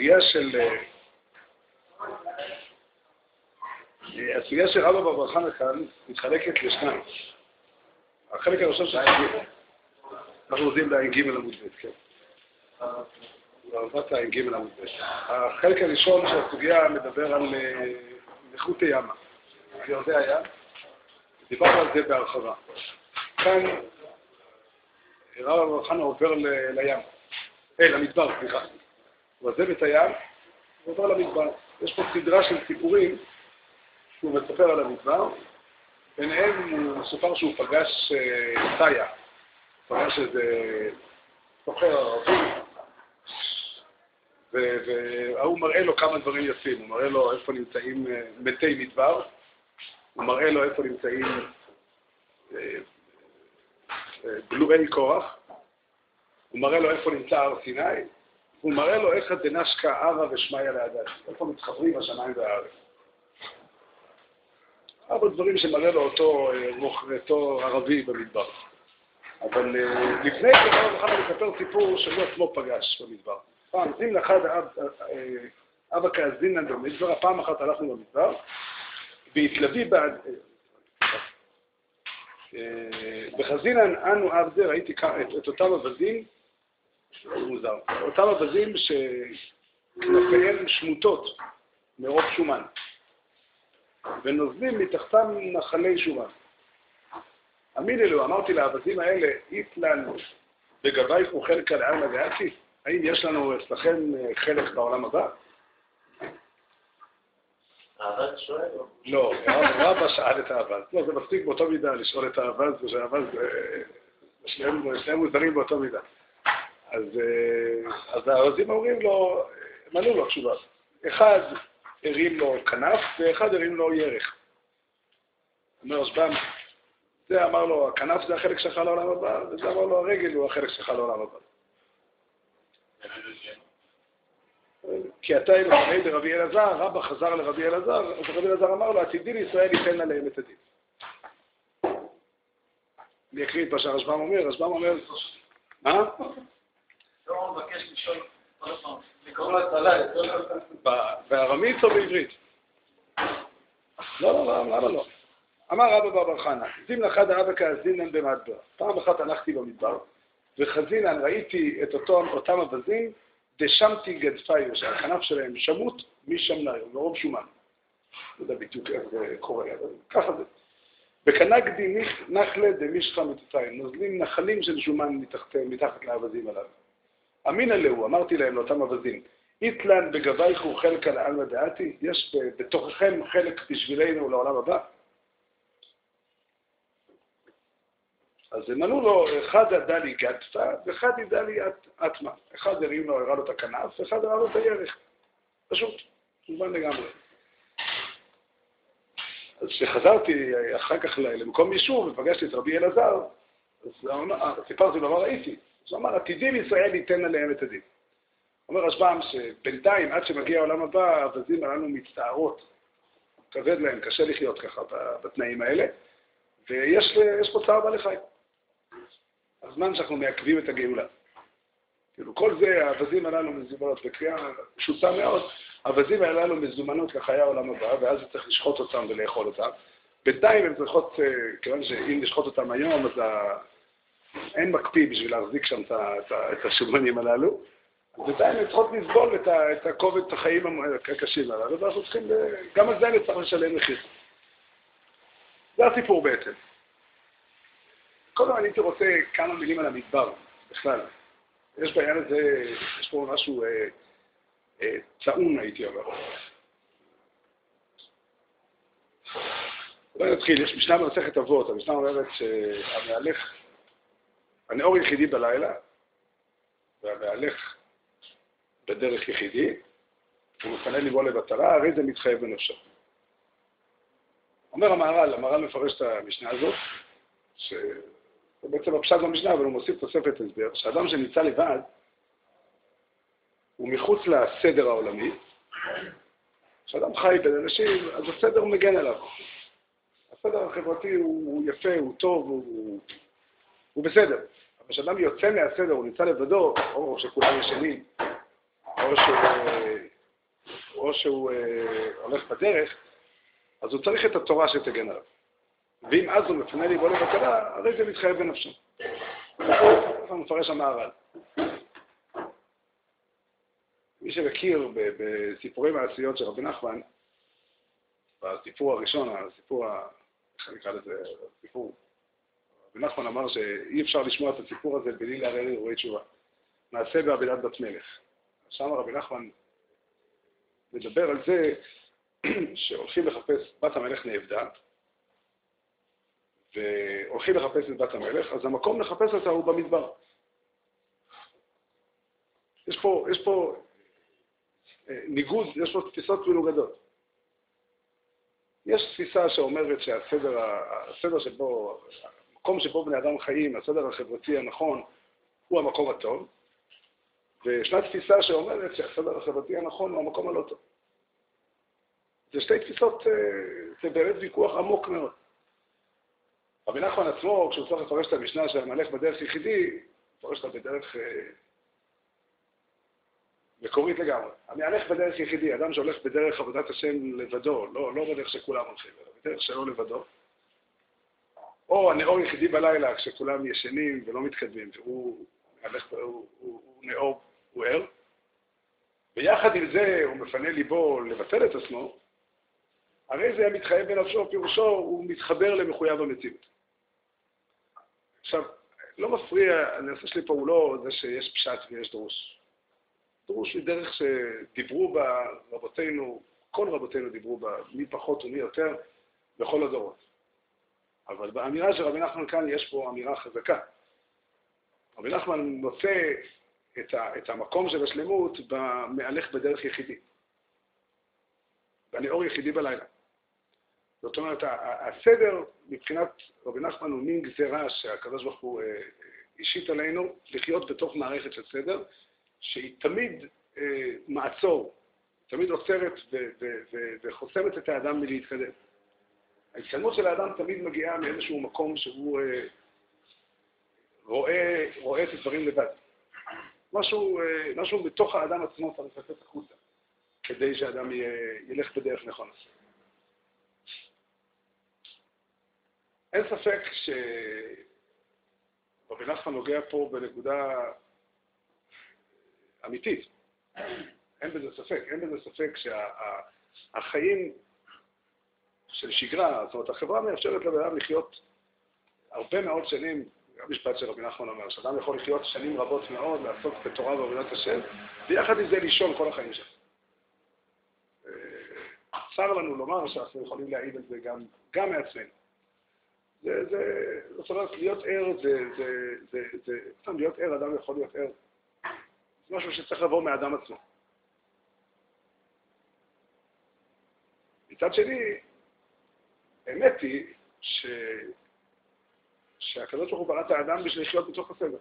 הסוגיה של... אה, הסוגיה של רבא בברכה כאן מתחלקת לשניים. החלק הראשון של הסוגיה, אנחנו עובדים לע"ג עמוד ב', כן. בערבת הע"ג עמוד ב'. החלק הראשון של הסוגיה מדבר על נכות הימה, על יורדי הים. דיברנו על זה בהרחבה. כאן רב אברהם עובר לים, אה, למדבר, סליחה. הוא עוזב את הים, הוא עובר למדבר. יש פה סדרה של סיפורים שהוא מספר על המדבר, ביניהם הוא מסופר שהוא פגש אה, פגש איזה סוחר ערבי, והוא מראה לו כמה דברים יפים, הוא מראה לו איפה נמצאים אה, מתי מדבר, הוא מראה לו איפה נמצאים בלועי קורח, הוא מראה לו איפה נמצא הר סיני, הוא מראה לו איך דנשקה ערה ושמיא לעדת, איפה מתחברים השמיים והארץ. ארבע דברים שמראה לו אותו, אותו ערבי במדבר. אבל אה, לפני זה הרב מוחמד מספר סיפור שהוא עצמו פגש במדבר. פעם, זימנה אחד אבא כאזינן במדבר, פעם אחת הלכנו במדבר, והתלווי בעד... בחזינן אה, אנו עבדה, ראיתי את אותם עבדים, מוזר, אותם עבדים שכנפיהם שמוטות מרוב שומן, ונוזלים מתחתם נחלי שומן. אמיני לו, אמרתי לעבדים האלה, איתלן בגבייך וחלק על עלמא דעתי? האם יש לנו אצלכם חלק בעולם הבא? האבד שואל? לא, רבא שאל את האבד. לא, זה מספיק באותו מידה לשאול את האבד, ושהאבד, שניהם מוזרים באותו מידה. אז, אז הארזים אומרים לו, ענו לו תשובה. אחד הרים לו כנף, ואחד הרים לו ירך. אומר רשב"ם, זה אמר לו, הכנף זה החלק שלך לעולם הבא, וזה אמר לו, הרגל הוא החלק שלך לעולם הבא. כי אתה אלוהי ברבי אלעזר, רבא חזר לרבי אלעזר, אז רבי אלעזר אמר לו, עתידי לישראל ייתן להם את הדין. אני אקריא את מה שהרשב"ם אומר, הרשב"ם אומר, מה? בארמית או בעברית? לא, לא, לא, למה לא? אמר רבא בר חנא, זימנה חדא אבא כאזינן במדבר. פעם אחת הלכתי במדבר, וחזינן ראיתי את אותם אווזים דשמתי גדפיו, שהכנף שלהם שמוט משמנאיו, מרוב שומן. לא יודע בדיוק איך זה קורה, אבל ככה זה. וקנגדי נחלה דמישכה מתתיים, נוזלים נחלים של שומן מתחת לאווזים הללו. אמינא להו, אמרתי להם, לאותם אווזים, איתלן בגבייכו חלק על עלמא דעתי, יש בתוככם חלק בשבילנו לעולם הבא? אז הם ענו לו, אחד ידע לי גדפה ואחד ידע לי אטמה. אחד הרים לו, הראה לו את הכנף, ואחד הראה לו את הירך. פשוט, מובן לגמרי. אז כשחזרתי אחר כך למקום יישוב ופגשתי את רבי אלעזר, אז סיפרתי לו מה ראיתי. אז הוא אמר, עתידים ישראל ייתן עליהם את הדין. אומר רשב"ם שבינתיים, עד שמגיע העולם הבא, האווזים הללו מצטערות. כבד להם, קשה לחיות ככה בתנאים האלה, ויש פה צער בעלי חיים. הזמן שאנחנו מעכבים את הגאולה. כאילו, כל זה, האווזים הללו מזומנות, בקריאה פשוטה מאוד, האווזים הללו מזומנות לחיי העולם הבא, ואז צריך לשחוט אותם ולאכול אותם. בינתיים הן צריכות, אה, כיוון שאם לשחוט אותם היום, אז. אין מקפיא בשביל להחזיק שם את השומנים הללו. בינתיים הן צריכות לסבול את הכובד, החיים הקשים הללו, ואנחנו צריכים, גם על זה אני צריך לשלם מחיר. זה הסיפור בעצם. קודם אני הייתי רוצה כמה מילים על המדבר, בכלל. יש בעניין הזה, יש פה משהו אה, אה, צעון, הייתי אומר. בואי נתחיל, יש משנה במסכת אבות, המשנה אומרת שהמהלך, הנאור יחידי בלילה, והמהלך בדרך יחידי, הוא מפנה ליבו לבטרה, הרי זה מתחייב בנפשו. אומר המהר"ל, המהר"ל מפרש את המשנה הזאת, ש... זה בעצם הפשט במשנה, אבל הוא מוסיף תוספת הסבר, שאדם שנמצא לבד, הוא מחוץ לסדר העולמי, כשאדם חי בין אנשים, אז הסדר מגן עליו. הסדר החברתי הוא יפה, הוא טוב, הוא, הוא בסדר. כשאדם יוצא מהסדר, הוא נמצא לבדו, או שכולם ישנים, או שהוא או שהוא אה, הולך בדרך, אז הוא צריך את התורה שתגן עליו. ואם אז הוא מפנה ליבו לבטלה, הרי זה מתחייב בנפשו. ככה מפרש המהר"ל. מי שמכיר בסיפורי מעשיות של רבי נחמן, בסיפור הראשון, הסיפור, איך אני אקרא לזה, הסיפור, רבי נחמן אמר שאי אפשר לשמוע את הסיפור הזה בלי לערער אירועי תשובה. מעשה בעבידת בת מלך. שם רבי נחמן מדבר על זה שהולכים לחפש, בת המלך נאבדה, והולכים לחפש את בת המלך, אז המקום לחפש אותה הוא במדבר. יש פה, יש פה אה, ניגוד, יש פה תפיסות מנוגדות. יש תפיסה שאומרת שהסדר הסדר שבו, המקום שבו בני אדם חיים, הסדר החברתי הנכון, הוא המקום הטוב, וישנה תפיסה שאומרת שהסדר החברתי הנכון הוא המקום הלא טוב. זה שתי תפיסות, אה, זה באמת ויכוח עמוק מאוד. רבי נחמן עצמו, כשהוא צריך לפרש את המשנה של המלך בדרך יחידי, מפרש אותה בדרך אה, מקורית לגמרי. המהלך בדרך יחידי, אדם שהולך בדרך עבודת השם לבדו, לא, לא בדרך שכולם הולכים, אלא בדרך שלו לבדו. או הנאור יחידי בלילה, כשכולם ישנים ולא מתקדמים, והוא מהלך, הוא, הוא, הוא נאור, הוא ער. ויחד עם זה הוא מפנה ליבו לבטל את עצמו, הרי זה מתחייב בנפשו, פירושו הוא מתחבר למחויב המציאות. עכשיו, לא מפריע, הנושא שלי פה הוא לא זה שיש פשט ויש דרוש. דרוש היא דרך שדיברו בה רבותינו, כל רבותינו דיברו בה, מי פחות ומי יותר, בכל הדורות. אבל באמירה של רבי נחמן כאן יש פה אמירה חזקה. רבי נחמן נושא את, ה, את המקום של השלמות במהלך בדרך יחידי. בנאור יחידי בלילה. זאת אומרת, הסדר מבחינת רבי נחמן הוא מין גזירה שהקדוש ברוך הוא אה, השית עלינו לחיות בתוך מערכת של סדר, שהיא תמיד אה, מעצור, תמיד עוצרת וחוסמת את האדם מלהתקדם. ההתקדמות של האדם תמיד מגיעה מאיזשהו מקום שהוא אה, רואה, רואה את הדברים לבד. משהו, אה, משהו בתוך האדם עצמו צריך לצאת החוצה, כדי שאדם ילך בדרך נכונה. אין ספק שרבי נחמן נוגע פה בנקודה אמיתית. אין בזה ספק. אין בזה ספק שהחיים של שגרה, זאת אומרת, החברה מאפשרת לבן אדם לחיות הרבה מאוד שנים, גם משפט של רבי נחמן אומר, שאדם יכול לחיות שנים רבות מאוד, לעסוק בתורה ועבודת השם, ויחד עם זה לישון כל החיים שלו. אה, צר לנו לומר שאנחנו יכולים להעיד על זה גם, גם מעצמנו. זה, זה, זאת אומרת, להיות ער זה, זה, זה, זה, סתם להיות ער, אדם יכול להיות ער. זה משהו שצריך לבוא מהאדם עצמו. מצד שני, האמת היא ש... שהקדוש ברוך הוא ברא את האדם בשביל לחיות בתוך הסדר.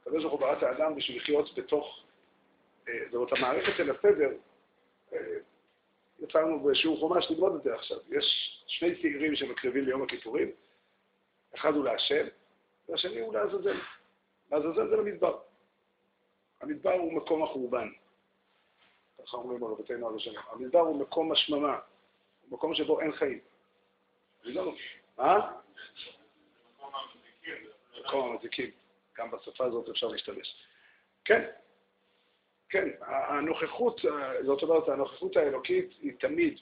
הקדוש ברוך הוא ברא את האדם בשביל לחיות בתוך, אה, זאת אומרת, המערכת של הסדר, אה, יצא לנו בשיעור חומש ללמוד את זה עכשיו. יש שני צעירים שמקריבים ליום הכיפורים, אחד הוא להשם, והשני הוא לעזאזל. לעזאזל זה למדבר. המדבר הוא מקום החורבן. ככה אומרים רבותינו הראשונים. המדבר הוא מקום השממה, מקום שבו אין חיים. לא... אה? מקום המזיקים. גם בשפה הזאת אפשר להשתמש. כן, כן, הנוכחות, זאת אומרת, הנוכחות האלוקית היא תמיד,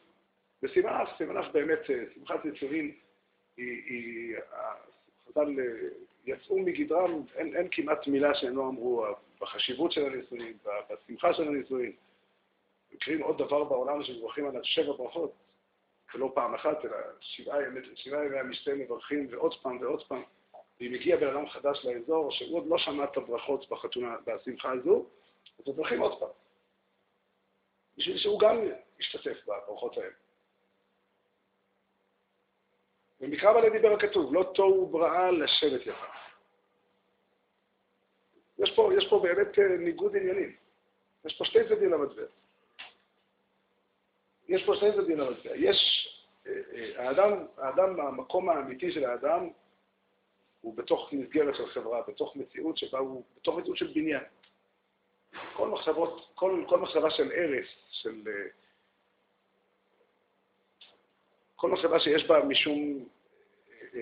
בסימן אף, סימן אף באמת, שמחת יצורים היא, היא חז"ל יצאו מגדרם, אין, אין כמעט מילה שהם לא אמרו בחשיבות של הנישואין, בשמחה של הנישואין. מקרים עוד דבר בעולם שמברכים עליו שבע ברכות, ולא פעם אחת, אלא שבעה ימי, המשתה מברכים ועוד פעם ועוד פעם. ואם הגיע בן אדם חדש לאזור, שהוא עוד לא שמע את הברכות בחתונה, בשמחה הזו, אז מברכים עוד פעם. בשביל שהוא גם ישתתף בברכות האלה. ומקרא בעלי דיבר הכתוב, לא תוהו בראה לשבת יפה. יש פה, יש פה באמת אה, ניגוד עניינים. יש פה שתי צדדים למטבע. יש פה שני צדדים למטבע. יש, אה, אה, האדם, האדם, המקום האמיתי של האדם הוא בתוך מסגרת של חברה, בתוך מציאות שבה הוא, בתוך מציאות של בניין. כל מחשבות, כל, כל מחשבה של הרס, של... אה, כל מחשבה שיש בה משום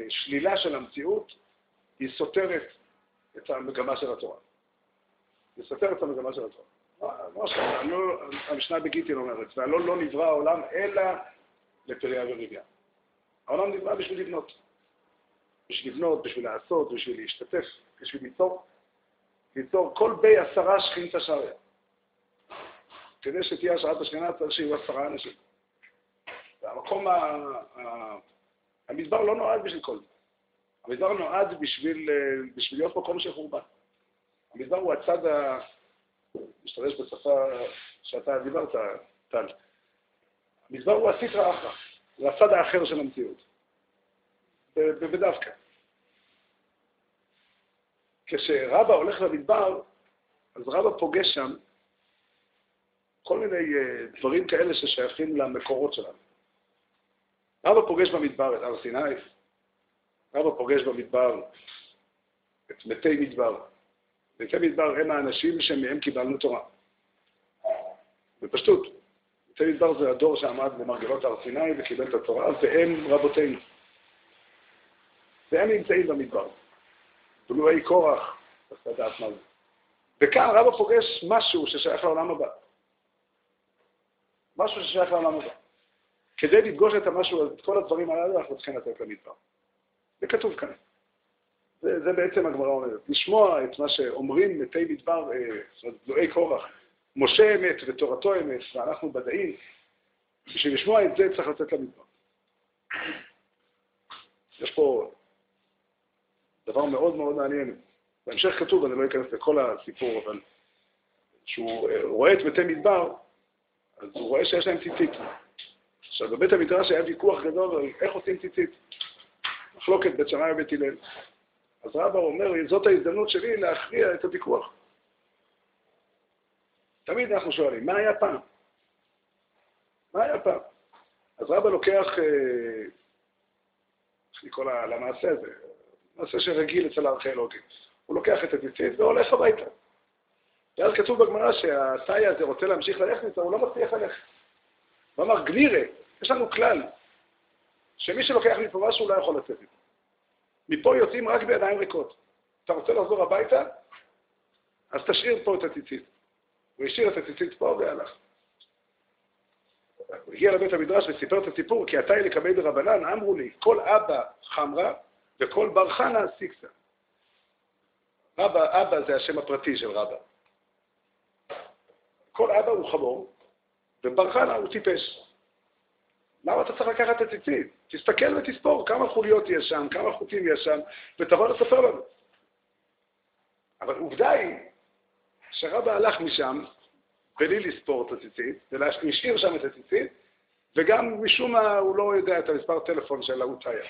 שלילה של המציאות, היא סותרת את המגמה של התורה. היא סותרת את המגמה של התורה. המשנה בגיטין אומרת, והלא לא נברא העולם אלא לפריה ורביה. העולם נברא בשביל לבנות. בשביל לבנות, בשביל לעשות, בשביל להשתתף, בשביל ליצור. ליצור כל בי עשרה שכינתא שריה. כדי שתהיה השערת השכינה צריך שיהיו עשרה אנשים. והמקום, ה... המדבר לא נועד בשביל כל זה. המדבר נועד בשביל, בשביל להיות מקום של חורבן. המדבר הוא הצד ה... משתמש בשפה שאתה דיברת, טל. המדבר הוא הסטרא אחרא, זה הצד האחר של המציאות. בדווקא. כשרבא הולך למדבר, אז רבא פוגש שם כל מיני אה, דברים כאלה ששייכים למקורות שלנו. רבא פוגש במדבר את הר סיני, רבא פוגש במדבר את מתי מדבר. מתי מדבר הם האנשים שמהם קיבלנו תורה. בפשטות. מתי מדבר זה הדור שעמד במרגלות הר סיני וקיבל את התורה, והם רבותינו. והם נמצאים במדבר. בלועי קורח, צריך לדעת מה זה. וכאן רבא פוגש משהו ששייך לעולם הבא. משהו ששייך לעולם הבא. כדי לפגוש את המשהו, את כל הדברים הללו, אנחנו צריכים לתת למדבר. זה כתוב כאן. זה, זה בעצם הגמרא אומרת. לשמוע את מה שאומרים מתי מדבר, אה, זאת אומרת, קורח, משה אמת ותורתו אמת, ואנחנו בדאים, בשביל לשמוע את זה צריך לתת למדבר. יש פה דבר מאוד מאוד מעניין. בהמשך כתוב, אני לא אכנס לכל הסיפור, אבל כשהוא אה, רואה את מתי מדבר, אז הוא רואה שיש להם ציצית. עכשיו, בבית המדרש היה ויכוח גדול על איך עושים ציצית. מחלוקת בית שמאי ובית הלל. אז רבא אומר, זאת ההזדמנות שלי להכריע את הוויכוח. תמיד אנחנו שואלים, מה היה פעם? מה היה פעם? אז רבא לוקח, אה, איך לקרוא למעשה הזה, מעשה שרגיל אצל הארכיאולוגים. הוא לוקח את הציצית והולך הביתה. ואז כתוב בגמרא שהתאי הזה רוצה להמשיך ללכת איתו, הוא לא מצליח ללכת. הוא אמר, גנירה, יש לנו כלל, שמי שלוקח מפה משהו לא יכול לצאת איתו. מפה יוצאים רק בידיים ריקות. אתה רוצה לחזור הביתה? אז תשאיר פה את הציצית. הוא השאיר את הציצית פה והלך. הוא הגיע לבית המדרש וסיפר את הסיפור, כי עתה לקבל ברבנן, אמרו לי, כל אבא חמרה וכל בר חנה סיקסה. רבא, אבא זה השם הפרטי של רבא. כל אבא הוא חמור, ובר חנה הוא טיפש. למה אתה צריך לקחת את הציצית? תסתכל ותספור כמה חוליות יש שם, כמה חוטים יש שם, ותבוא לספר לנו. אבל עובדה היא שרבא הלך משם בלי לספור את הציצית, והשאיר שם את הציצית, וגם משום מה הוא לא יודע את המספר טלפון של ההוא תאיה,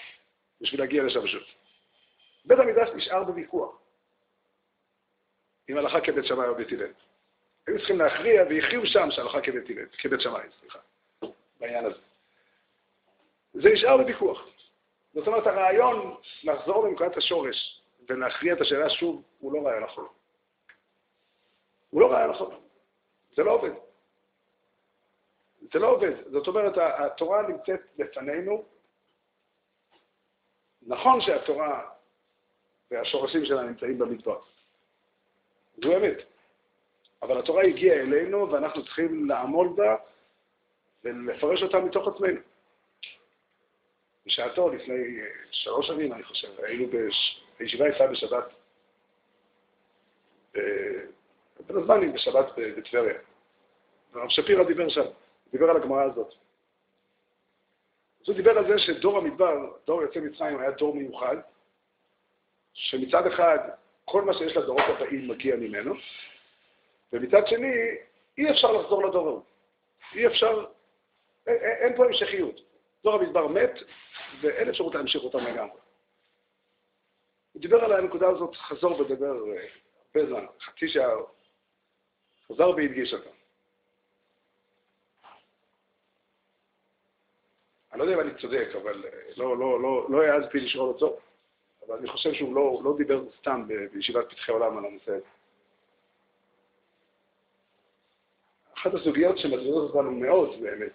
בשביל להגיע לשם שוב. בית המקדש נשאר בוויכוח עם הלכה כבית שמאי או בית הלל. היו צריכים להכריע, והכריעו שם שהלכה כבית הלל, כבית שמאי, סליחה, בעניין הזה. זה נשאר בוויכוח. זאת אומרת, הרעיון לחזור לנקודת השורש ולהכריע את השאלה שוב, הוא לא רעיון נכון. הוא לא רעיון נכון. זה לא עובד. זה לא עובד. זאת אומרת, התורה נמצאת לפנינו. נכון שהתורה והשורשים שלה נמצאים במדבר. זו אמת. אבל התורה הגיעה אלינו ואנחנו צריכים לעמול בה ולפרש אותה מתוך עצמנו. בשעתו, לפני שלוש שנים, אני חושב, היינו בישיבה יפה בשבת, בין הזמנים בשבת בטבריה. הרב שפירא דיבר שם, דיבר על הגמרא הזאת. אז הוא דיבר על זה שדור המדבר, דור יוצא מצרים, היה דור מיוחד, שמצד אחד כל מה שיש לדורות הבאים מגיע ממנו, ומצד שני אי אפשר לחזור לדור ההוא. אי אפשר, אין פה המשכיות. דור המדבר מת, ואין אפשרות להמשיך אותם לגמרי. הוא דיבר על הנקודה הזאת, חזור ודבר אה, הרבה זמן, חצי שעה, חזר והדגיש אותה. אני לא יודע אם אני צודק, אבל אה, לא, לא, לא, לא העזתי לשאול אותו. אבל אני חושב שהוא לא, לא דיבר סתם בישיבת פתחי עולם על הנושא הזה. אחת הסוגיות שמטרידות אותנו מאוד באמת,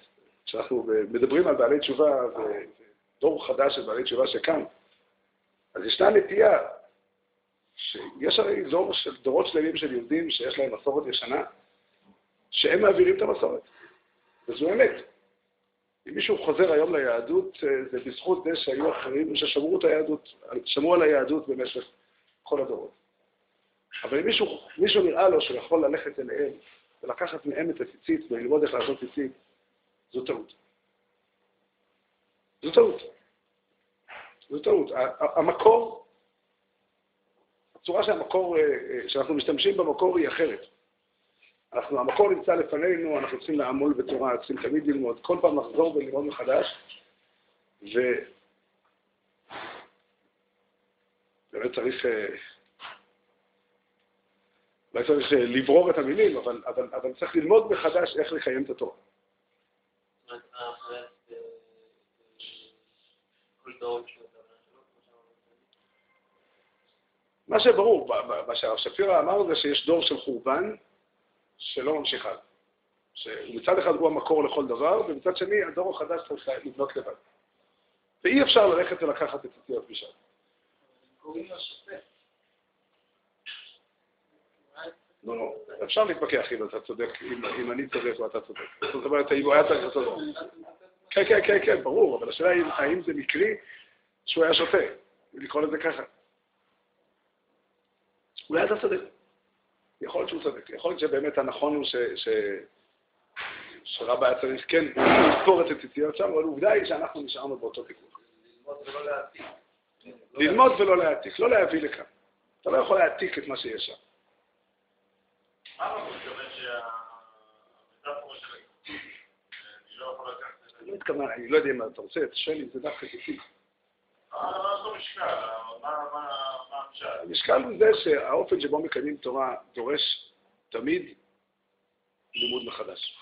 כשאנחנו מדברים על בעלי תשובה ודור חדש של בעלי תשובה שקם, אז ישנה נטייה שיש הרי דור של, דורות שלמים של יהודים שיש להם מסורת ישנה, שהם מעבירים את המסורת, וזו אמת. אם מישהו חוזר היום ליהדות, אה, זה בזכות זה שהיו אחרים ששמרו את היהדות, שמרו על היהדות במשך כל הדורות. אבל אם מישהו, מישהו נראה לו שהוא יכול ללכת אליהם ולקחת מהם את הציצית וללמוד איך לעשות ציצית, זו טעות. זו טעות. זו טעות. המקור, הצורה שהמקור, אה, אה, שאנחנו משתמשים במקור היא אחרת. אנחנו, המקור נמצא לפנינו, אנחנו צריכים לעמול בתורה, צריכים תמיד ללמוד, כל פעם לחזור וללמוד מחדש, ובאמת צריך, אה, אולי צריך לברור את המילים, אבל, אבל, אבל צריך ללמוד מחדש איך לקיים את התורה. מה שברור, מה שהרב שפירא אמר זה שיש דור של חורבן שלא ממשיך הלאה. שמצד אחד הוא המקור לכל דבר, ומצד שני הדור החדש צריך לבנות לבד. ואי אפשר ללכת ולקחת את הציטיות משם. לא, לא, אפשר להתווכח אם אתה צודק, אם אני צודק או אתה צודק. זאת אומרת, אם הוא היה צריך לעשות... כן, כן, כן, כן, ברור, אבל השאלה היא האם זה מקרי שהוא היה שותה, לקרוא לזה ככה. אולי אתה צודק. יכול להיות שהוא צודק. יכול להיות שבאמת הנכון הוא ש... ש... שרבא היה צריך כן לספור את הציציות שם, אבל עובדה היא שאנחנו נשארנו באותו תיקון. ללמוד ולא להעתיק. לא להביא לכאן. אתה לא יכול להעתיק את מה שיש שם. מה אתה מתכוון שהמטאפורה של הקיצוץ, אני לא יכול לקחת את זה? אני לא מתכוון, אני לא יודע אם אתה רוצה, תשאל לי, זה דווקא משקל? המשקל הוא זה שהאופן שבו מקיימים תורה דורש תמיד לימוד מחדש.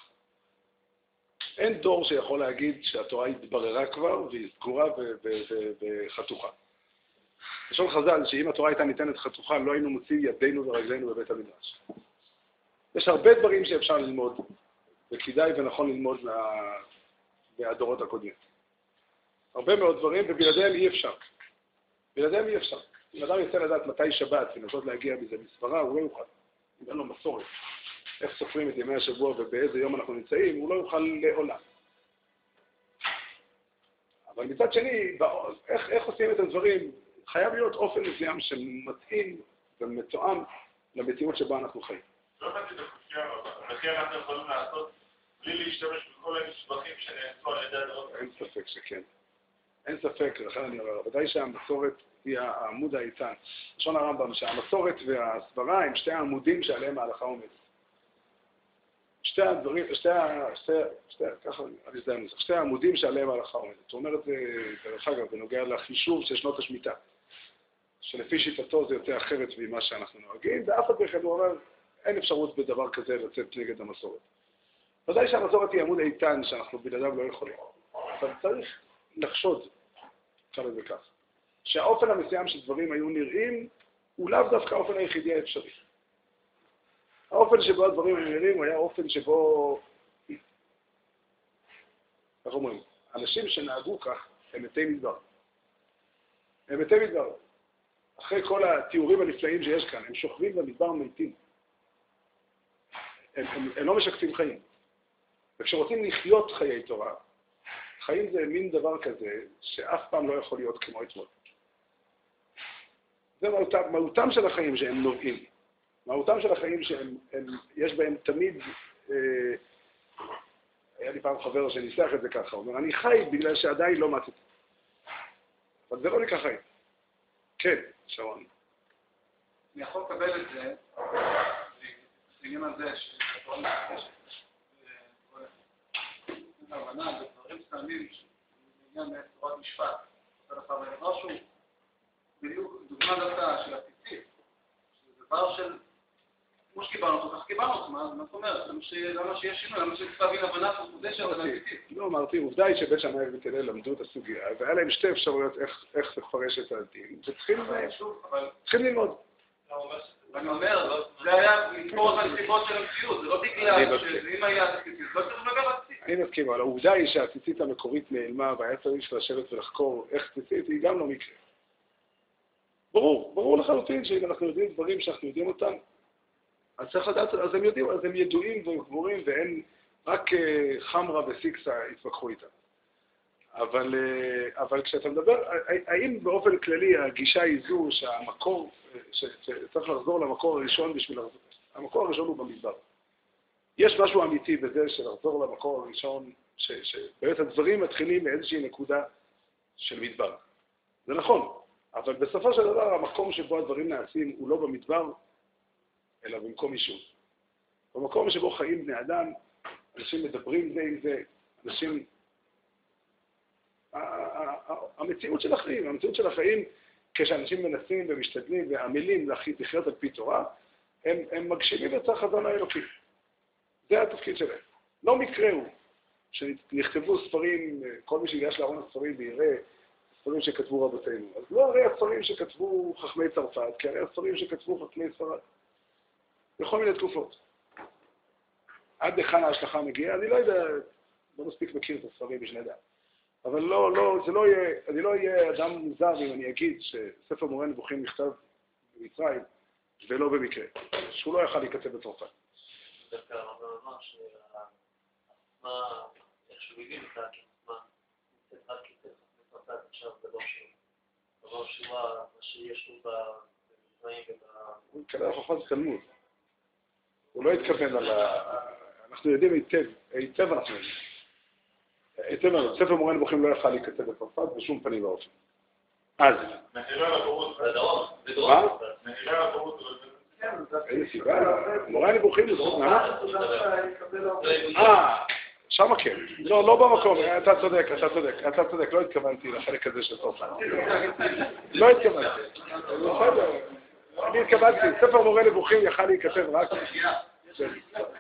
אין דור שיכול להגיד שהתורה התבררה כבר והיא סגורה וחתוכה. לשון חז"ל, שאם התורה הייתה ניתנת חתוכה, לא היינו מוציאים ידינו ורגלינו בבית המדרש. יש הרבה דברים שאפשר ללמוד, וכדאי ונכון ללמוד מה... מהדורות הקודמים. הרבה מאוד דברים, ובלעדיהם אי אפשר. בלעדיהם אי אפשר. אם אדם ירצה לדעת מתי שבת ולנסות להגיע מזה מספרה, הוא לא יוכל. אם אין לו מסורת. איך סופרים את ימי השבוע ובאיזה יום אנחנו נמצאים, הוא לא יוכל לעולם. אבל מצד שני, איך, איך עושים את הדברים? חייב להיות אופן מסוים שמתאים ומתואם למציאות שבה אנחנו חיים. תמיד החופשיה, אבל אנחנו יכולים לעשות בלי להשתמש בכל המסמכים שנעשו על ידי הדעות. אין ספק שכן. אין ספק, לכן אני אומר, ודאי שהמסורת היא העמוד האיתן. לשון הרמב"ם, שהמסורת והסברה הם שתי העמודים שעליהם ההלכה עומדת. שתי הדברים, שתי, שתי, שתי, ככה, אני יודע הנוסח, שתי העמודים שעליהם ההלכה עומדת. הוא אומר את זה, דרך אגב, בנוגע לחישוב של שנות השמיטה, שלפי שיטתו זה יוצא אחרת ממה שאנחנו נוהגים, ואף אחד מכם הוא אומר, אין אפשרות בדבר כזה לצאת נגד המסורת. ודאי שהמסורת היא עמוד איתן שאנחנו בלעדיו לא יכולים, אבל צריך לחשוד, נקרא לזה כך. שהאופן המסוים שדברים היו נראים הוא לאו דווקא האופן היחידי האפשרי. האופן שבו הדברים נראים היה אופן שבו, איך אומרים, אנשים שנהגו כך הם מתי מדבר. הם מתי מדבר. אחרי כל התיאורים הנפלאים שיש כאן, הם שוכבים במדבר מתים. הם, הם, הם לא משקפים חיים. וכשרוצים לחיות חיי תורה, חיים זה מין דבר כזה שאף פעם לא יכול להיות כמו אתמול. זה מהותם, מהותם של החיים שהם נובעים. מהותם של החיים שיש בהם תמיד, אה, היה לי פעם חבר שניסח את זה ככה, הוא אומר, אני חי בגלל שעדיין לא מצאתי. אבל זה לא נקרא חיים. כן, שרון. אני יכול לקבל את זה, בעניין הזה, מתקשת, הבנה בדברים מסוימים, בעניין תורת משפט, אבל דבר שהוא בדיוק דוגמה דווקא של הציצית, שזה דבר של, כמו שקיבלנו אותו, כך קיבלנו אותו, מה זאת אומרת? למה שיש שינוי? למה שצריך להבין הבנה מחודשת על הציצית? לא, אמרתי, עובדה היא שבית שמאי ובית למדו את הסוגיה, והיה להם שתי אפשרויות איך לפרש את הדין, וצריכים ללמוד. אני אומר, זה היה לתפור את הנסיבות של המציאות, זה לא בגלל. שאם היה ציצית, לא צריך לדבר על ציצית. אני מסכים, אבל העובדה היא שהציצית המקורית נעלמה והיה צריך לשבת ולחקור איך ציצית היא גם לא מקרה. ברור, ברור לחלוטין שאם אנחנו יודעים דברים שאנחנו יודעים אותם, אז צריך לדעת, אז הם יודעים, אז הם ידועים והם גמורים ואין, רק אה, חמרה וסיקסה התווכחו איתם. אבל, אה, אבל כשאתה מדבר, האם באופן כללי הגישה היא זו שהמקור, אה, שצריך לחזור למקור הראשון בשביל המקור הראשון הוא במדבר. יש משהו אמיתי בזה של לחזור למקור הראשון, שבאמת הדברים מתחילים מאיזושהי נקודה של מדבר. זה נכון, אבל בסופו של דבר המקום שבו הדברים נעשים הוא לא במדבר, אלא במקום יישוב. במקום שבו חיים בני אדם, אנשים מדברים זה עם זה, אנשים... המציאות של החיים, המציאות של החיים, כשאנשים מנסים ומשתדלים ועמלים לחי- לחיות על פי תורה, הם, הם מגשימים את החזון האלוקי. זה התפקיד שלהם. לא מקרה הוא שנכתבו ספרים, כל מי שיגש לארון הספרים ויראה ספרים שכתבו רבותינו. אז לא הרי הספרים שכתבו חכמי צרפת, כי הרי הספרים שכתבו חכמי ספרד. בכל מיני תקופות. עד היכן ההשלכה מגיעה, אני לא יודע, לא מספיק מכיר את הספרים בשביל לדעת. אבל לא, לא, זה לא יהיה, אני לא אהיה אדם מוזר אם אני אגיד שספר מורה נבוכים נכתב במצרים ולא במקרה, שהוא לא יכל להיכתב בצרפת. דווקא הרמב"ם אמר שהחוכמה, איך שהוא הבין אותה כחוכמה, נמצאת רק צרפת עכשיו. דבר שהוא מה שיש לו במצרים וב... הוא התכוון לחוכמת תלמוד. הוא לא התכוון על ה... אנחנו יודעים היטב, היטב אנחנו יודעים. היטב, אנחנו- ספר מורה נבוכים לא יכל להיכתב בצרפת בשום פנים ואופן. אז, מחירי בדרום מה? מחירי הפירוט, איזה סיבה? מורה נבוכים זה. אה, שמה כן. לא, לא במקום, אתה צודק, אתה צודק, אתה צודק, לא התכוונתי לחלק הזה של צרפת. לא התכוונתי. אני התכוונתי, ספר מורה נבוכים יכל להיכתב רק...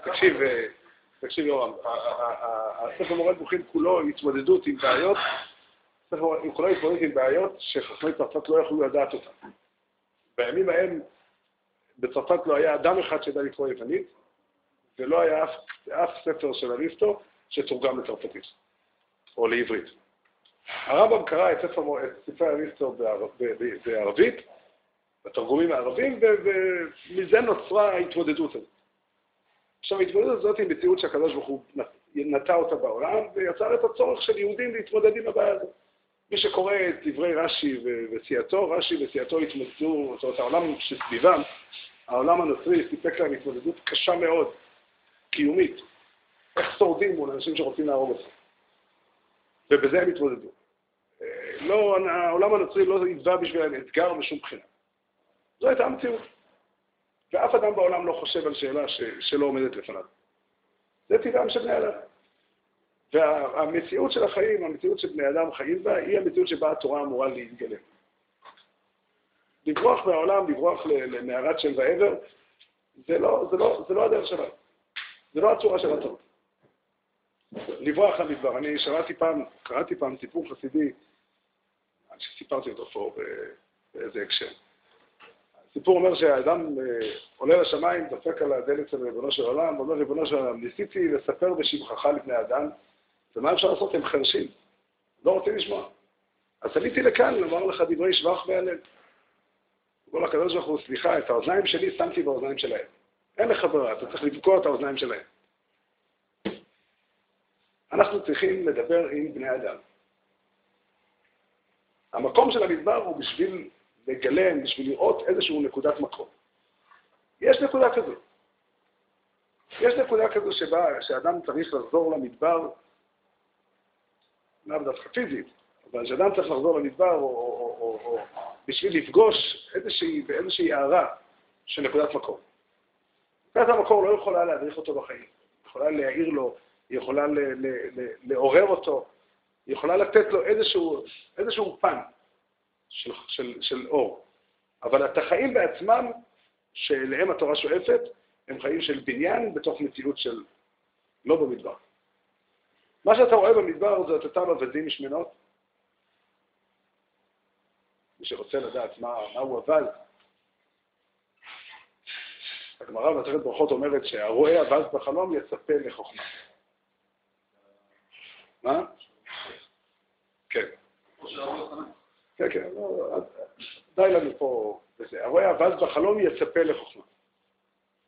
תקשיב, אה, תקשיב יורם, הספר מורה נבוכים כולו התמודדות עם בעיות, ספר הוא כולו התמודדות עם בעיות שחכמי צרפת לא יכלו לדעת אותן. בימים ההם בצרפת לא היה אדם אחד שידע לקרוא יוונית, ולא היה אף, אף ספר של אריסטו שתורגם לצרפתית, או לעברית. הרמב"ם קרא את, ספר, את ספרי אריסטו בערבית, בתרגומים הערבים, ומזה נוצרה ההתמודדות הזאת. עכשיו, ההתמודדות הזאת היא מציאות שהקדוש ברוך הוא נטע אותה בעולם, ויצר את הצורך של יהודים להתמודד עם הבעיה הזאת. מי שקורא את דברי רש"י וסיעתו, רש"י וסיעתו התמודדו, זאת אומרת, העולם שסביבם, העולם הנוצרי סיפק להם התמודדות קשה מאוד, קיומית. איך שורדים מול אנשים שרוצים להרוג אותך. ובזה הם התמודדו. אה, לא, העולם הנוצרי לא היווה בשבילם אתגר בשום בחינה. זו הייתה המציאות. ואף אדם בעולם לא חושב על שאלה ש, שלא עומדת לפניו. זה טבעם של בני אדם. והמציאות של החיים, המציאות שבני אדם חיים בה, היא המציאות שבה התורה אמורה להתגלם. לברוח מהעולם, לברוח למערת שם ועבר, זה לא, זה, לא, זה לא הדרך שלנו. זה לא הצורה של התורה. לברוח למדבר. אני שמעתי פעם, קראתי פעם סיפור חסידי, שסיפרתי אותו פה באיזה הקשר. הסיפור אומר שהאדם אה, עולה לשמיים, דופק על הדלת של ריבונו של עולם, ואומר, ריבונו של עולם, ניסיתי לספר בשבחך לבני אדם, ומה אפשר לעשות? הם חרשים, לא רוצים לשמוע. אז עליתי לכאן לומר לך דברי שבח והלל. אומר לקדוש ברוך הוא, סליחה, את האוזניים שלי שמתי באוזניים שלהם. אין לך ברירה, אתה צריך לבקוע את האוזניים שלהם. אנחנו צריכים לדבר עם בני אדם. המקום של המדבר הוא בשביל לגלם, בשביל לראות איזושהי נקודת מקום. יש נקודה כזו. יש נקודה כזו שבה, שאדם צריך לחזור למדבר, לאו דווקא פיזית, אבל שאדם צריך לחזור למדבר או, או, או, או, או בשביל לפגוש איזושהי, באיזושהי הערה של נקודת מקום. נקודת המקור לא יכולה להדריך אותו בחיים, היא יכולה להעיר לו, היא יכולה ל, ל, ל, לעורר אותו, היא יכולה לתת לו איזשהו, איזשהו פן של, של, של אור. אבל את החיים בעצמם, שאליהם התורה שואפת, הם חיים של בניין בתוך מציאות של לא במדבר. מה שאתה רואה במדבר זה את אותם עבדים שמנות. מי שרוצה לדעת מה, מהו עבד, הגמרא במסכת ברכות אומרת שהרואה אבז בחלום יצפה לחוכמה. מה? כן. כן, כן, לא, די לנו פה בזה. הרואה אבז בחלום יצפה לחוכמה.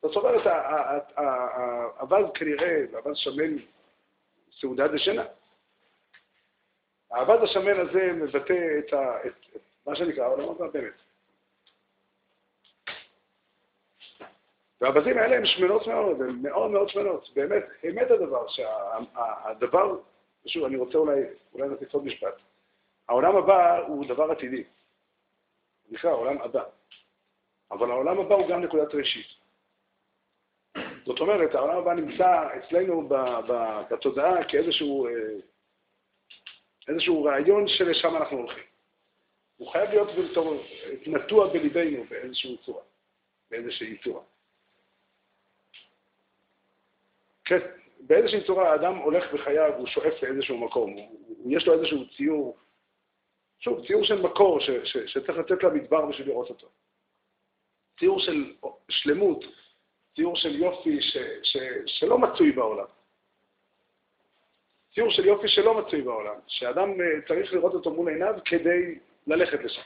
זאת אומרת, ה- ה- ה- ה- האבז כנראה, האבז שמן סעודה דשנה. האבז השמן הזה מבטא את, ה, את, את מה שנקרא העולם הבא באמת. והאבזים האלה הם שמנות מאוד, הן מאוד מאוד שמנות. באמת, אמת הדבר, שהדבר, שוב, אני רוצה אולי, אולי נוסיף עוד משפט. העולם הבא הוא דבר עתידי. נקרא העולם הבא. אבל העולם הבא הוא גם נקודת ראשית. זאת אומרת, העולם הבא נמצא אצלנו בתודעה כאיזשהו אה, איזשהו רעיון שלשם אנחנו הולכים. הוא חייב להיות נטוע בליבנו באיזושהי צורה, באיזושהי צורה. כן, באיזושהי צורה האדם הולך בחייו, הוא שואף לאיזשהו מקום, יש לו איזשהו ציור, שוב, ציור של מקור ש, ש, שצריך לתת למדבר בשביל לראות אותו. ציור של שלמות, ציור של יופי ש, ש, שלא מצוי בעולם. ציור של יופי שלא מצוי בעולם, שאדם אה, צריך לראות אותו מול עיניו כדי ללכת לשם.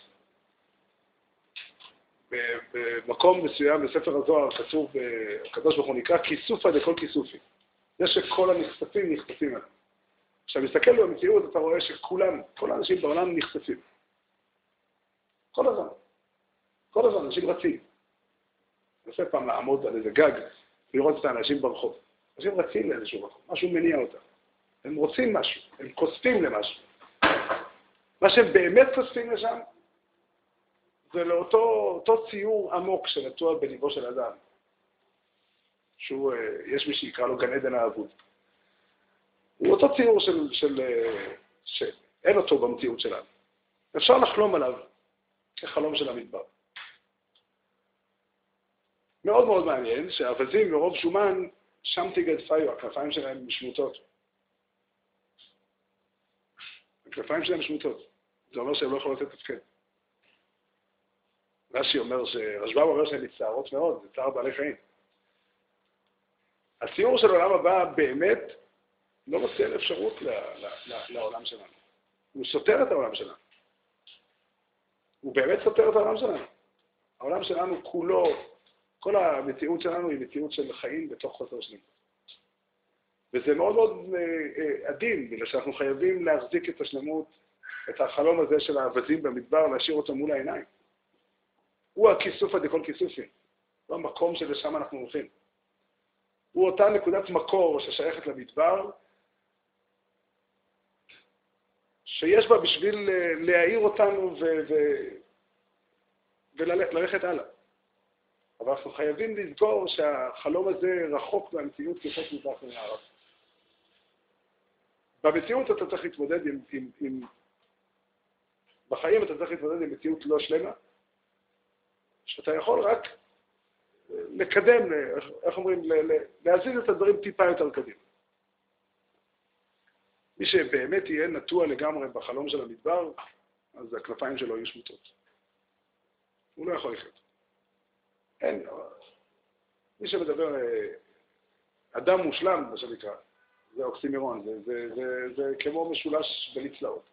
במקום מסוים בספר הזוהר כתוב, אה, הקדוש ברוך הוא נקרא כיסופא דכל כיסופי. זה שכל הנחשפים נחשפים אליו. כשאתה מסתכל במציאות אתה רואה שכולם, כל האנשים בעולם נחשפים. כל הזמן. כל הזמן, אנשים רצים. רוצה פעם לעמוד על איזה גג ולראות את האנשים ברחוב. אנשים רצים לאיזשהו מקום, משהו מניע אותם. הם רוצים משהו, הם כוספים למשהו. מה שהם באמת כוספים לשם זה לאותו אותו ציור עמוק שנטוע בליבו של אדם, שהוא, אה, יש מי שיקרא לו גן עדן האבוד. הוא אותו ציור של, של, אה, שאין אותו במציאות שלנו. אפשר לחלום עליו כחלום של המדבר. מאוד מאוד מעניין שהאווזים מרוב שומן, שם תיגד פיו, הכנפיים שלהם משמוטות. הכנפיים שלהם שמוטות. זה אומר שהן לא יכולות לתפקד. רש"י אומר, ש... רשב"ם אומר שהן מצטערות מאוד, זה צער בעלי חיים. הציור של עולם הבא באמת לא נותן אפשרות ל... ל... ל... לעולם שלנו. הוא סותר את העולם שלנו. הוא באמת סותר את העולם שלנו. העולם שלנו כולו, כל המציאות שלנו היא מציאות של חיים בתוך חוסר שלמות. וזה מאוד מאוד אה, אה, עדין, בגלל שאנחנו חייבים להחזיק את השלמות, את החלום הזה של האווזים במדבר, להשאיר אותו מול העיניים. הוא הכיסופא דכל כיסופי, הוא המקום שלשם אנחנו הולכים. הוא אותה נקודת מקור ששייכת למדבר, שיש בה בשביל אה, להעיר אותנו וללכת הלאה. אבל אנחנו חייבים לזכור שהחלום הזה רחוק מהמציאות כחוק מזרח ממערב. במציאות אתה צריך להתמודד עם, עם, עם... בחיים אתה צריך להתמודד עם מציאות לא שלמה, שאתה יכול רק לקדם, איך, אומרים, להזיז את הדברים טיפה יותר קדימה. מי שבאמת יהיה נטוע לגמרי בחלום של המדבר, אז הכנפיים שלו יהיו שמוטות. הוא לא יכול לחיות. אין, מי שמדבר, אה, אדם מושלם, מה שנקרא, זה אוקסימירון, זה, זה, זה, זה כמו משולש בלי צלעות.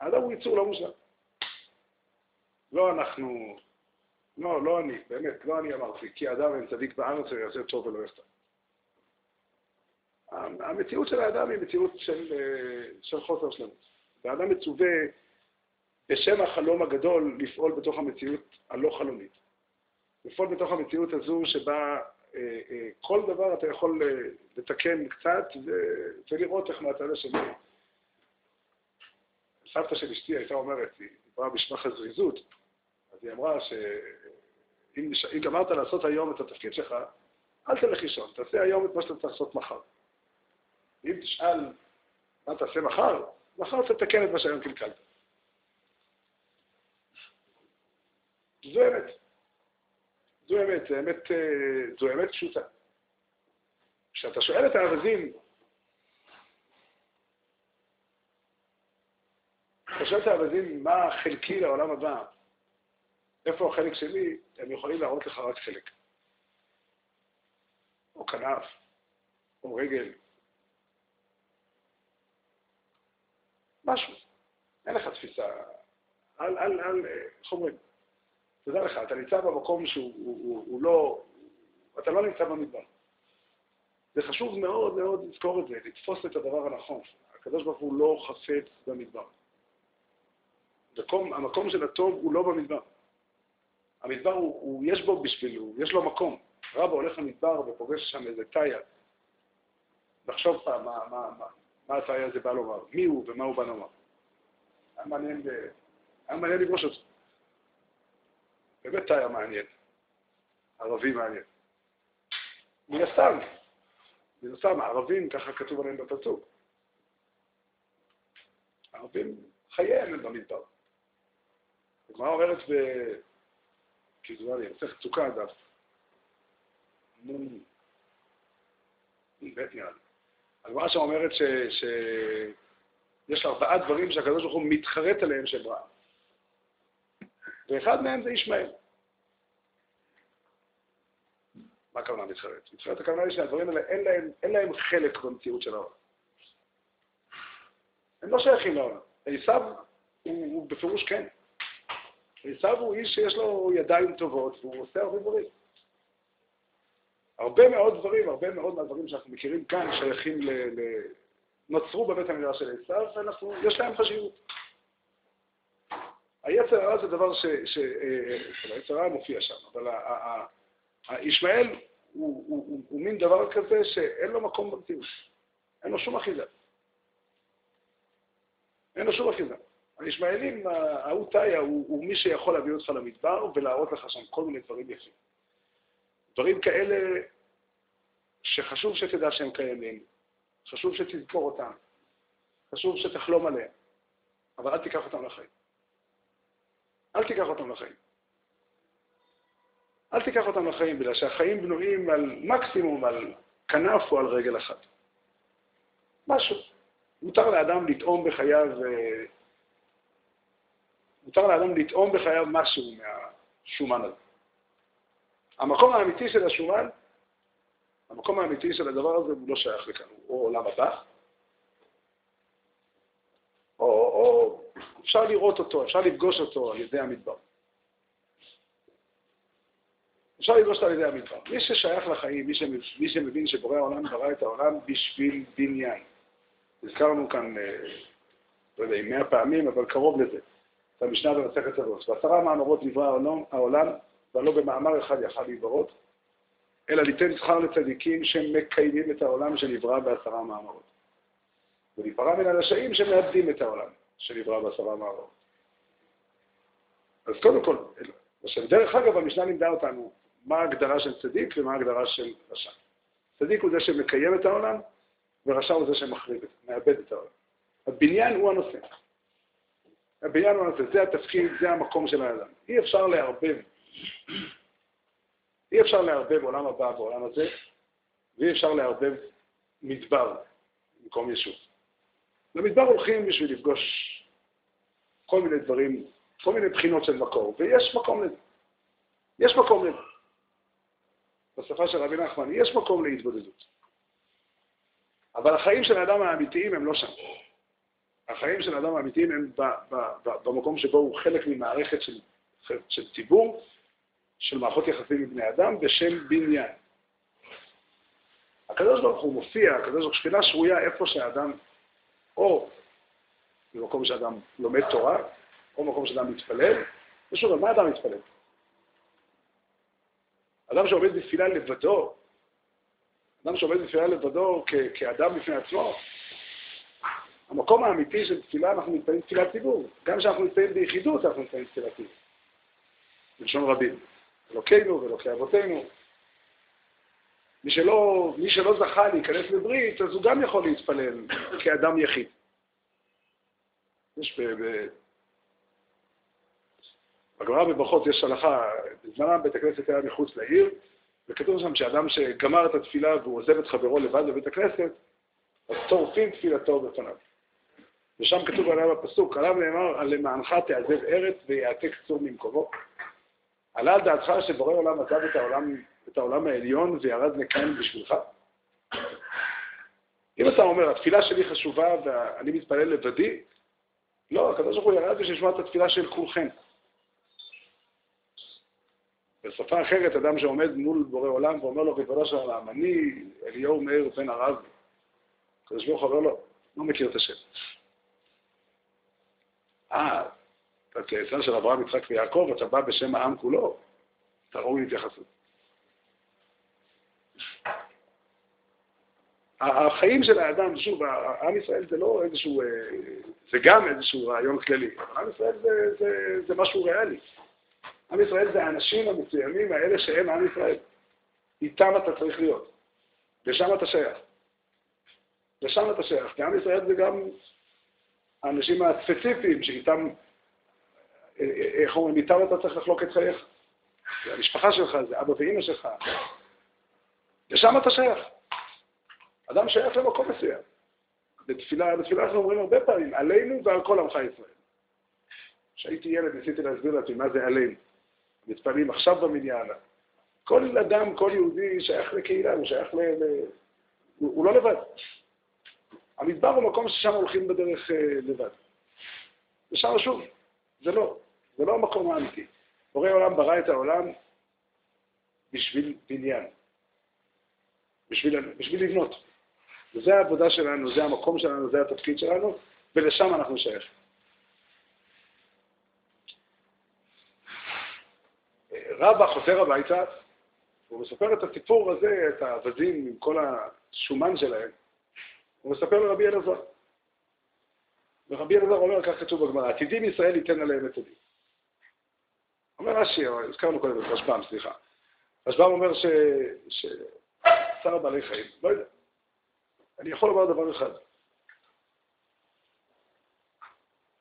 האדם הוא יצור לא מושלם. לא אנחנו, לא, לא אני, באמת, לא אני אמרתי, כי האדם אין צדיק בארץ ויעשה טוב ולא יחטא. המציאות של האדם היא מציאות של, אה, של חוסר שלמות. והאדם מצווה בשם החלום הגדול לפעול בתוך המציאות הלא חלומית. לפעול בתוך המציאות הזו שבה אה, אה, כל דבר אתה יכול אה, לתקן קצת ולראות איך מהצד השני. סבתא של אשתי הייתה אומרת, היא דיברה בשמח הזריזות, אז היא אמרה שאם אם גמרת לעשות היום את התפקיד שלך, אל תלך לישון, תעשה היום את מה שאתה צריך לעשות מחר. אם תשאל מה תעשה מחר, מחר תתקן את מה שהיום קלקלת. זו אמת. זו אמת, זו אמת, אה, זו אמת פשוטה. כשאתה שואל את הארזים, אתה שואל את הארזים מה חלקי לעולם הבא, איפה החלק שלי, הם יכולים להראות לך רק חלק. או כנף, או רגל. משהו. אין לך תפיסה. אל, אל, אל, איך אומרים? תדע לך, אתה נמצא במקום שהוא הוא, הוא, הוא לא, אתה לא נמצא במדבר. זה חשוב מאוד מאוד לזכור את זה, לתפוס את הדבר הנכון. הקדוש ברוך הוא לא חפץ במדבר. מקום, המקום של הטוב הוא לא במדבר. המדבר, הוא, הוא, יש בו בשבילו, יש לו מקום. רבא הולך למדבר ופוגש שם איזה תאיה. לחשוב פעם מה, מה, מה, מה התאיה הזה בא לומר, מי הוא ומה הוא בא לומר. היה מעניין, היה מעניין לפגוש אותו. באמת תאיה מעניין. ערבי מעניין. מן הסתם, מן הסתם, הערבים, ככה כתוב עליהם בפסוק. הערבים, חייהם הם במדבר. הגמרא אומרת ב... כאילו, אני צריך צוקה אגב. בית נראה לי. הגמרא שם אומרת שיש ארבעה דברים שהקדוש ברוך הוא מתחרט עליהם שהם רע. ואחד מהם זה ישמעאל. מה הכוונה מתחרט? מתחרט הכוונה היא שהדברים האלה, אין להם, אין להם חלק במציאות של העולם. הם לא שייכים לעולם. עשיו הוא, הוא בפירוש כן. עשיו הוא איש שיש לו ידיים טובות והוא עושה הרבה דברים. הרבה מאוד דברים, הרבה מאוד מהדברים שאנחנו מכירים כאן שייכים ל... ל... נוצרו בבית המדרש של עשיו, ויש להם חשיבות. היצר הרע זה דבר ש... ש... אה, היצר הרע מופיע שם, אבל ישמעאל הוא, הוא, הוא, הוא מין דבר כזה שאין לו מקום במציאות. אין לו שום אחיזה. אין לו שום אחיזה. הישמעאלים, ההוא תאיה הוא, הוא מי שיכול להביא אותך למדבר ולהראות לך שם כל מיני דברים יפים. דברים כאלה שחשוב שתדע שהם קיימים, חשוב שתזכור אותם, חשוב שתחלום עליהם, אבל אל תיקח אותם לחיים. אל תיקח אותם לחיים. אל תיקח אותם לחיים, בגלל שהחיים בנויים על מקסימום, על כנף או על רגל אחת. משהו. מותר לאדם לטעום בחייו, אה, מותר לאדם לטעום בחייו משהו מהשומן הזה. המקום האמיתי של השומן, המקום האמיתי של הדבר הזה הוא לא שייך לכאן, הוא או עולם הבא, או, או אפשר לראות אותו, אפשר לפגוש אותו על ידי המדבר. אפשר לפגוש אותו על ידי המדבר. מי ששייך לחיים, מי, שמבין, מי שמבין שבורא העולם ברא את העולם בשביל בניין. הזכרנו כאן, אה, לא יודע מאה פעמים, אבל קרוב לזה. את המשנה במסכת הזאת. בעשרה מאמרות נברא העולם, ולא במאמר אחד יכל להיברות, אלא ליתן שכר לצדיקים שמקיימים את העולם שנברא בעשרה מאמרות. ולהיפרע מן הרשעים שמאבדים את העולם שנברא בעשרה מאמרות. אז קודם כל, עכשיו, דרך אגב, המשנה לימדה אותנו מה ההגדרה של צדיק ומה ההגדרה של רשע. צדיק הוא זה שמקיים את העולם, ורשע הוא זה שמחריב, מאבד את העולם. הבניין הוא הנושא. הבניין הוא הנושא, זה התפקיד, זה המקום של האדם. אי אפשר לערבב, אי אפשר לערבב עולם הבא בעולם הזה, ואי אפשר לערבב מדבר במקום יישוב. למדבר הולכים בשביל לפגוש כל מיני דברים, כל מיני בחינות של מקור, ויש מקום לזה. יש מקום לזה. בשפה של רבי נחמן, יש מקום להתבודדות. אבל החיים של האדם האמיתיים הם לא שם. החיים של האדם האמיתיים הם ב, ב, ב, במקום שבו הוא חלק ממערכת של, של ציבור, של מערכות יחסים עם בני אדם, בשם בניין. הקדוש ברוך הוא מופיע, הקדוש ברוך הוא שכינה שרויה איפה שהאדם, או במקום שאדם לומד תורה, או במקום שאדם מתפלל, ושוב, על מה אדם מתפלל? אדם שעומד בתפילה לבדו, אדם שעומד בתפילה לבדו כ- כאדם בפני עצמו, המקום האמיתי של תפילה, אנחנו מתפללים תפילת ציבור. גם כשאנחנו מתפללים ביחידות, אנחנו מתפללים תפילת ציבור. בלשון רבים. אלוקינו ואלוקי אבותינו. מי שלא, מי שלא זכה להיכנס לברית, אז הוא גם יכול להתפלל כאדם יחיד. יש ב... ב... בגמרא בברכות יש הלכה, בזמנם בית הכנסת היה מחוץ לעיר, וכתוב שם שאדם שגמר את התפילה והוא עוזב את חברו לבד בבית הכנסת, אז צורפים תפילתו בפניו. ושם כתוב עליו הפסוק, עליו נאמר, למענך תעזב ארץ ויעתק צור ממקומו. עלה על דעתך שבורא עולם עזב את העולם את העולם העליון וירד לכאן בשבילך? אם אתה אומר, התפילה שלי חשובה ואני מתפלל לבדי, לא, הקדוש ברוך הוא ירד בשביל לשמוע את התפילה של כולכם. בשפה אחרת, אדם שעומד מול בורא עולם ואומר לו, ריבונו של עולם, אני אליהו מאיר בן הרב, הקדוש ברוך הוא אומר לו, לא מכיר את השם. אה, אתה צאצא של אברהם, יצחק ויעקב, אתה בא בשם העם כולו, אתה ראוי להתייחסות. החיים של האדם, שוב, עם ישראל זה לא איזשהו, אה, זה גם איזשהו רעיון כללי, אבל עם ישראל זה, זה, זה משהו ריאלי. עם ישראל זה האנשים המסוימים האלה שהם עם ישראל. איתם אתה צריך להיות. לשם אתה שייך. לשם אתה שייך. כי עם ישראל זה גם האנשים הספציפיים שאיתם, איך אומרים, איתם אתה צריך לחלוק את חייך. זה המשפחה שלך, זה אבא ואמא שלך. לשם אתה שייך. אדם שייך למקום מסוים. בתפילה, בתפילה אנחנו אומרים הרבה פעמים, עלינו ועל כל עמך ישראל. כשהייתי ילד ניסיתי להסביר לעצמי מה זה עלינו. מתפללים עכשיו במניין. כל אדם, כל יהודי שייך לקהילה, הוא שייך ל... ל... הוא, הוא לא לבד. המדבר הוא מקום ששם הולכים בדרך אה, לבד. ושם שוב, זה לא, זה לא המקום האמיתי. בורא עולם ברא את העולם בשביל בניין, בשביל, בשביל לבנות. וזה העבודה שלנו, זה המקום שלנו, זה התפקיד שלנו, ולשם אנחנו שייכים. רבא חוזר הביתה, הוא מספר את הסיפור הזה, את האווזים עם כל השומן שלהם, הוא מספר לרבי אלעזר. ורבי אלעזר אומר, כך כתוב בגמרא, עתידים ישראל ייתן עליהם את הדין. אומר רש"י, הזכרנו קודם את רשב"ם, סליחה. רשב"ם אומר ששר הבעלי חיים, לא יודע, אני יכול לומר דבר אחד.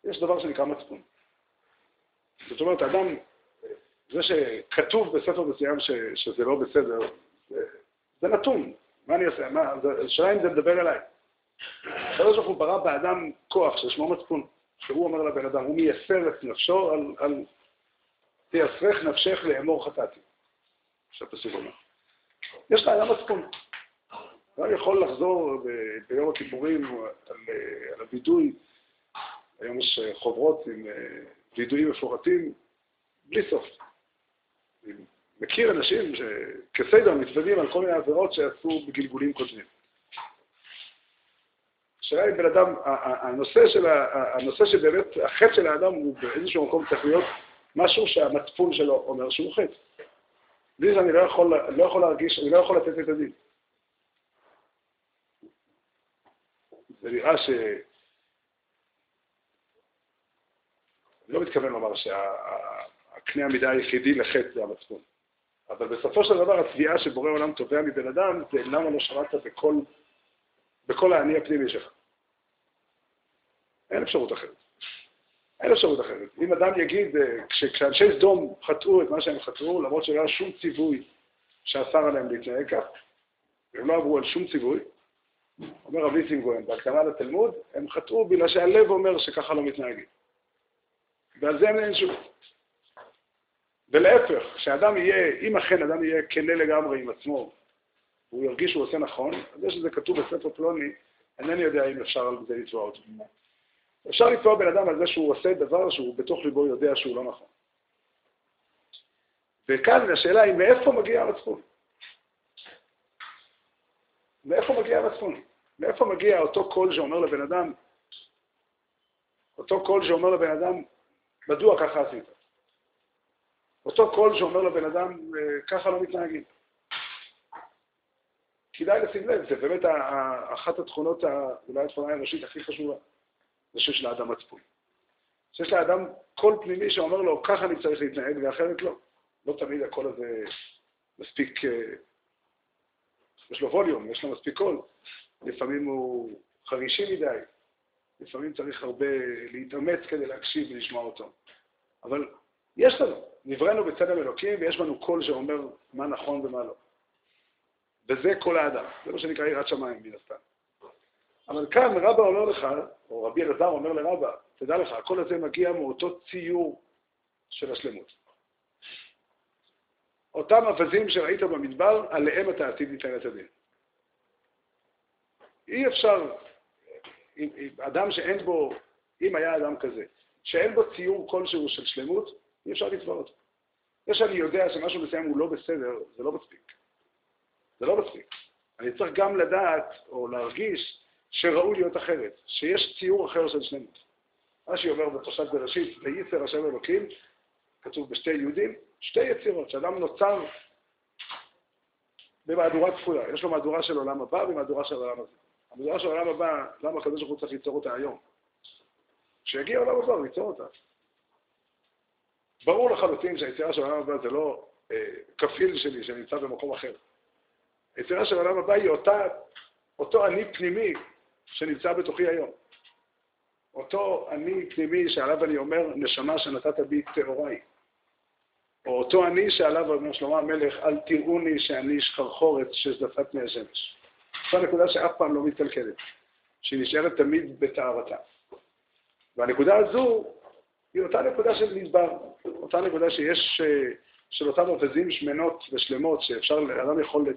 יש דבר שנקרא מצפון. זאת אומרת, אדם זה שכתוב בספר מסוים ש, שזה לא בסדר, זה, זה נתון. מה אני אעשה? מה, השאלה אם זה מדבר אליי. הקדוש ברוך הוא ברא באדם כוח ששמו מצפון, שהוא אומר לבן אדם, הוא מייסר את נפשו על, על תייסרך נפשך לאמור חטאתי. שהפסוק אומר. יש לאדם מצפון. הוא יכול לחזור ביום הכיפורים על, על הווידוי, היום יש חוברות עם אה, וידויים מפורטים, בלי סוף. אני מכיר אנשים שכסדר מתוודים על כל מיני עבירות שעשו בגלגולים קודמים. השאלה אם בן אדם, הנושא, של, הנושא שבאמת החטא של האדם הוא באיזשהו מקום צריך להיות משהו שהמצפון שלו אומר שהוא חטא. בלי זה אני לא יכול, לא יכול להרגיש, אני לא יכול לתת את הדין. זה נראה ש... אני לא מתכוון לומר שה... הקנה המידה היחידי לחטא זה המצפון. אבל בסופו של דבר התביעה שבורא עולם תובע מבן אדם זה למה לא שמעת בכל, בכל האני הפנימי שלך. אין אפשרות אחרת. אין אפשרות אחרת. אם אדם יגיד, אה, כשאנשי סדום חטאו את מה שהם חטאו, למרות שלא היה שום ציווי שאסר עליהם להתנהג כך, הם לא עברו על שום ציווי, אומר רבי סינגוין, בהקדמה לתלמוד, הם חטאו בגלל שהלב אומר שככה לא מתנהגים. ועל זה אין שום. ולהפך, כשאדם יהיה, אם אכן אדם יהיה כנה לגמרי עם עצמו, הוא ירגיש שהוא עושה נכון, אז זה שזה כתוב בספר פלוני, אינני יודע אם אפשר על זה לתבוע אותו. אפשר לתבוע בן אדם על זה שהוא עושה דבר שהוא בתוך ליבו יודע שהוא לא נכון. וכאן השאלה היא מאיפה מגיע המצפון? מאיפה מגיע המצפון? מאיפה מגיע אותו קול שאומר לבן אדם, אותו קול שאומר לבן אדם, מדוע ככה עשית? אותו קול שאומר לבן אדם, אה, ככה לא מתנהגים. כדאי לשים לב, זה באמת אחת התכונות, אולי התכונה האנושית הכי חשובה, זה שיש לאדם מצפון. שיש לאדם קול פנימי שאומר לו, ככה אני צריך להתנהג ואחרת לא. לא תמיד הקול הזה מספיק, אה, יש לו ווליום, יש לו מספיק קול. לפעמים הוא חרישי מדי, לפעמים צריך הרבה להתאמץ כדי להקשיב ולשמוע אותו. אבל יש לנו, נבראנו בצלם אלוקים ויש בנו קול שאומר מה נכון ומה לא. וזה כל האדם, זה מה שנקרא יראת שמיים מן הסתם. אבל כאן רבא אומר לך, או רבי אלעזר אומר לרבא, תדע לך, הקול הזה מגיע מאותו ציור של השלמות. אותם אווזים שראית במדבר, עליהם אתה עתיד ליתן את הדין. אי אפשר, אם, אם אדם שאין בו, אם היה אדם כזה, שאין בו ציור כלשהו של שלמות, אי אפשר לתבוע אותו. זה שאני יודע שמשהו מסוים הוא לא בסדר, זה לא מספיק. זה לא מספיק. אני צריך גם לדעת או להרגיש שראוי להיות אחרת, שיש ציור אחר של שלמות. רש"י אומר בפרשת בראשית, וייצר השם אלוקים, כתוב בשתי יהודים, שתי יצירות, שאדם נוצר במהדורה כפולה. יש לו מהדורה של עולם הבא ומהדורה של העולם הזה. המהדורה של העולם הבא, למה הקדוש ברוך הוא צריך ליצור אותה היום? כשיגיע העולם הבא, הוא ייצור אותה. ברור לחלוטין שהיצירה של העולם הבא זה לא אה, כפיל שלי שנמצא במקום אחר. היצירה של העולם הבא היא אותה, אותו אני פנימי שנמצא בתוכי היום. אותו אני פנימי שעליו אני אומר, נשמה שנתת בי טהוריי. או אותו אני שעליו אומר שלמה המלך, אל תראוני שאני שחרחורת שזפת מהשמש. זו נקודה שאף פעם לא מתקלקלת, שהיא נשארת תמיד בטהרתה. והנקודה הזו היא אותה נקודה של מדבר, אותה נקודה שיש, אה, של אותם אווזים שמנות ושלמות, שאפשר, אדם יכול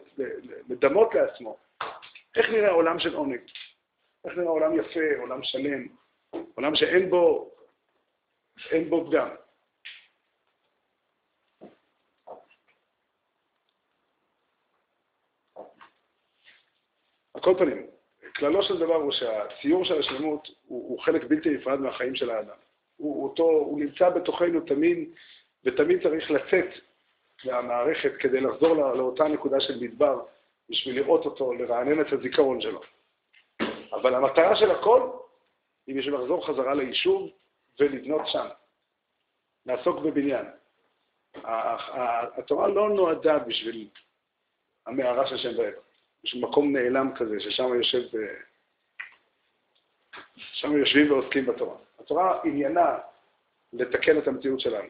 לדמות לעצמו. איך נראה עולם של עונג? איך נראה עולם יפה, עולם שלם, עולם שאין בו, אין בו פגם. על כל פנים, כללו של דבר הוא שהציור של השלמות הוא, הוא חלק בלתי נפרד מהחיים של האדם. הוא, אותו, הוא נמצא בתוכנו תמיד, ותמיד צריך לצאת מהמערכת כדי לחזור לא, לאותה נקודה של מדבר, בשביל לראות אותו, לרענן את הזיכרון שלו. אבל המטרה של הכל היא בשביל לחזור חזרה ליישוב ולבנות שם, לעסוק בבניין. התורה לא נועדה בשביל המערה של שם בעבר, בשביל מקום נעלם כזה, ששם יושב, שם יושבים ועוסקים בתורה. התורה עניינה לתקן את המציאות שלנו.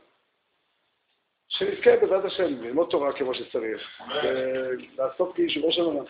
שנזכה בעזרת השם ללמוד תורה כמו שצריך, ולעסוק בישובו של עולם.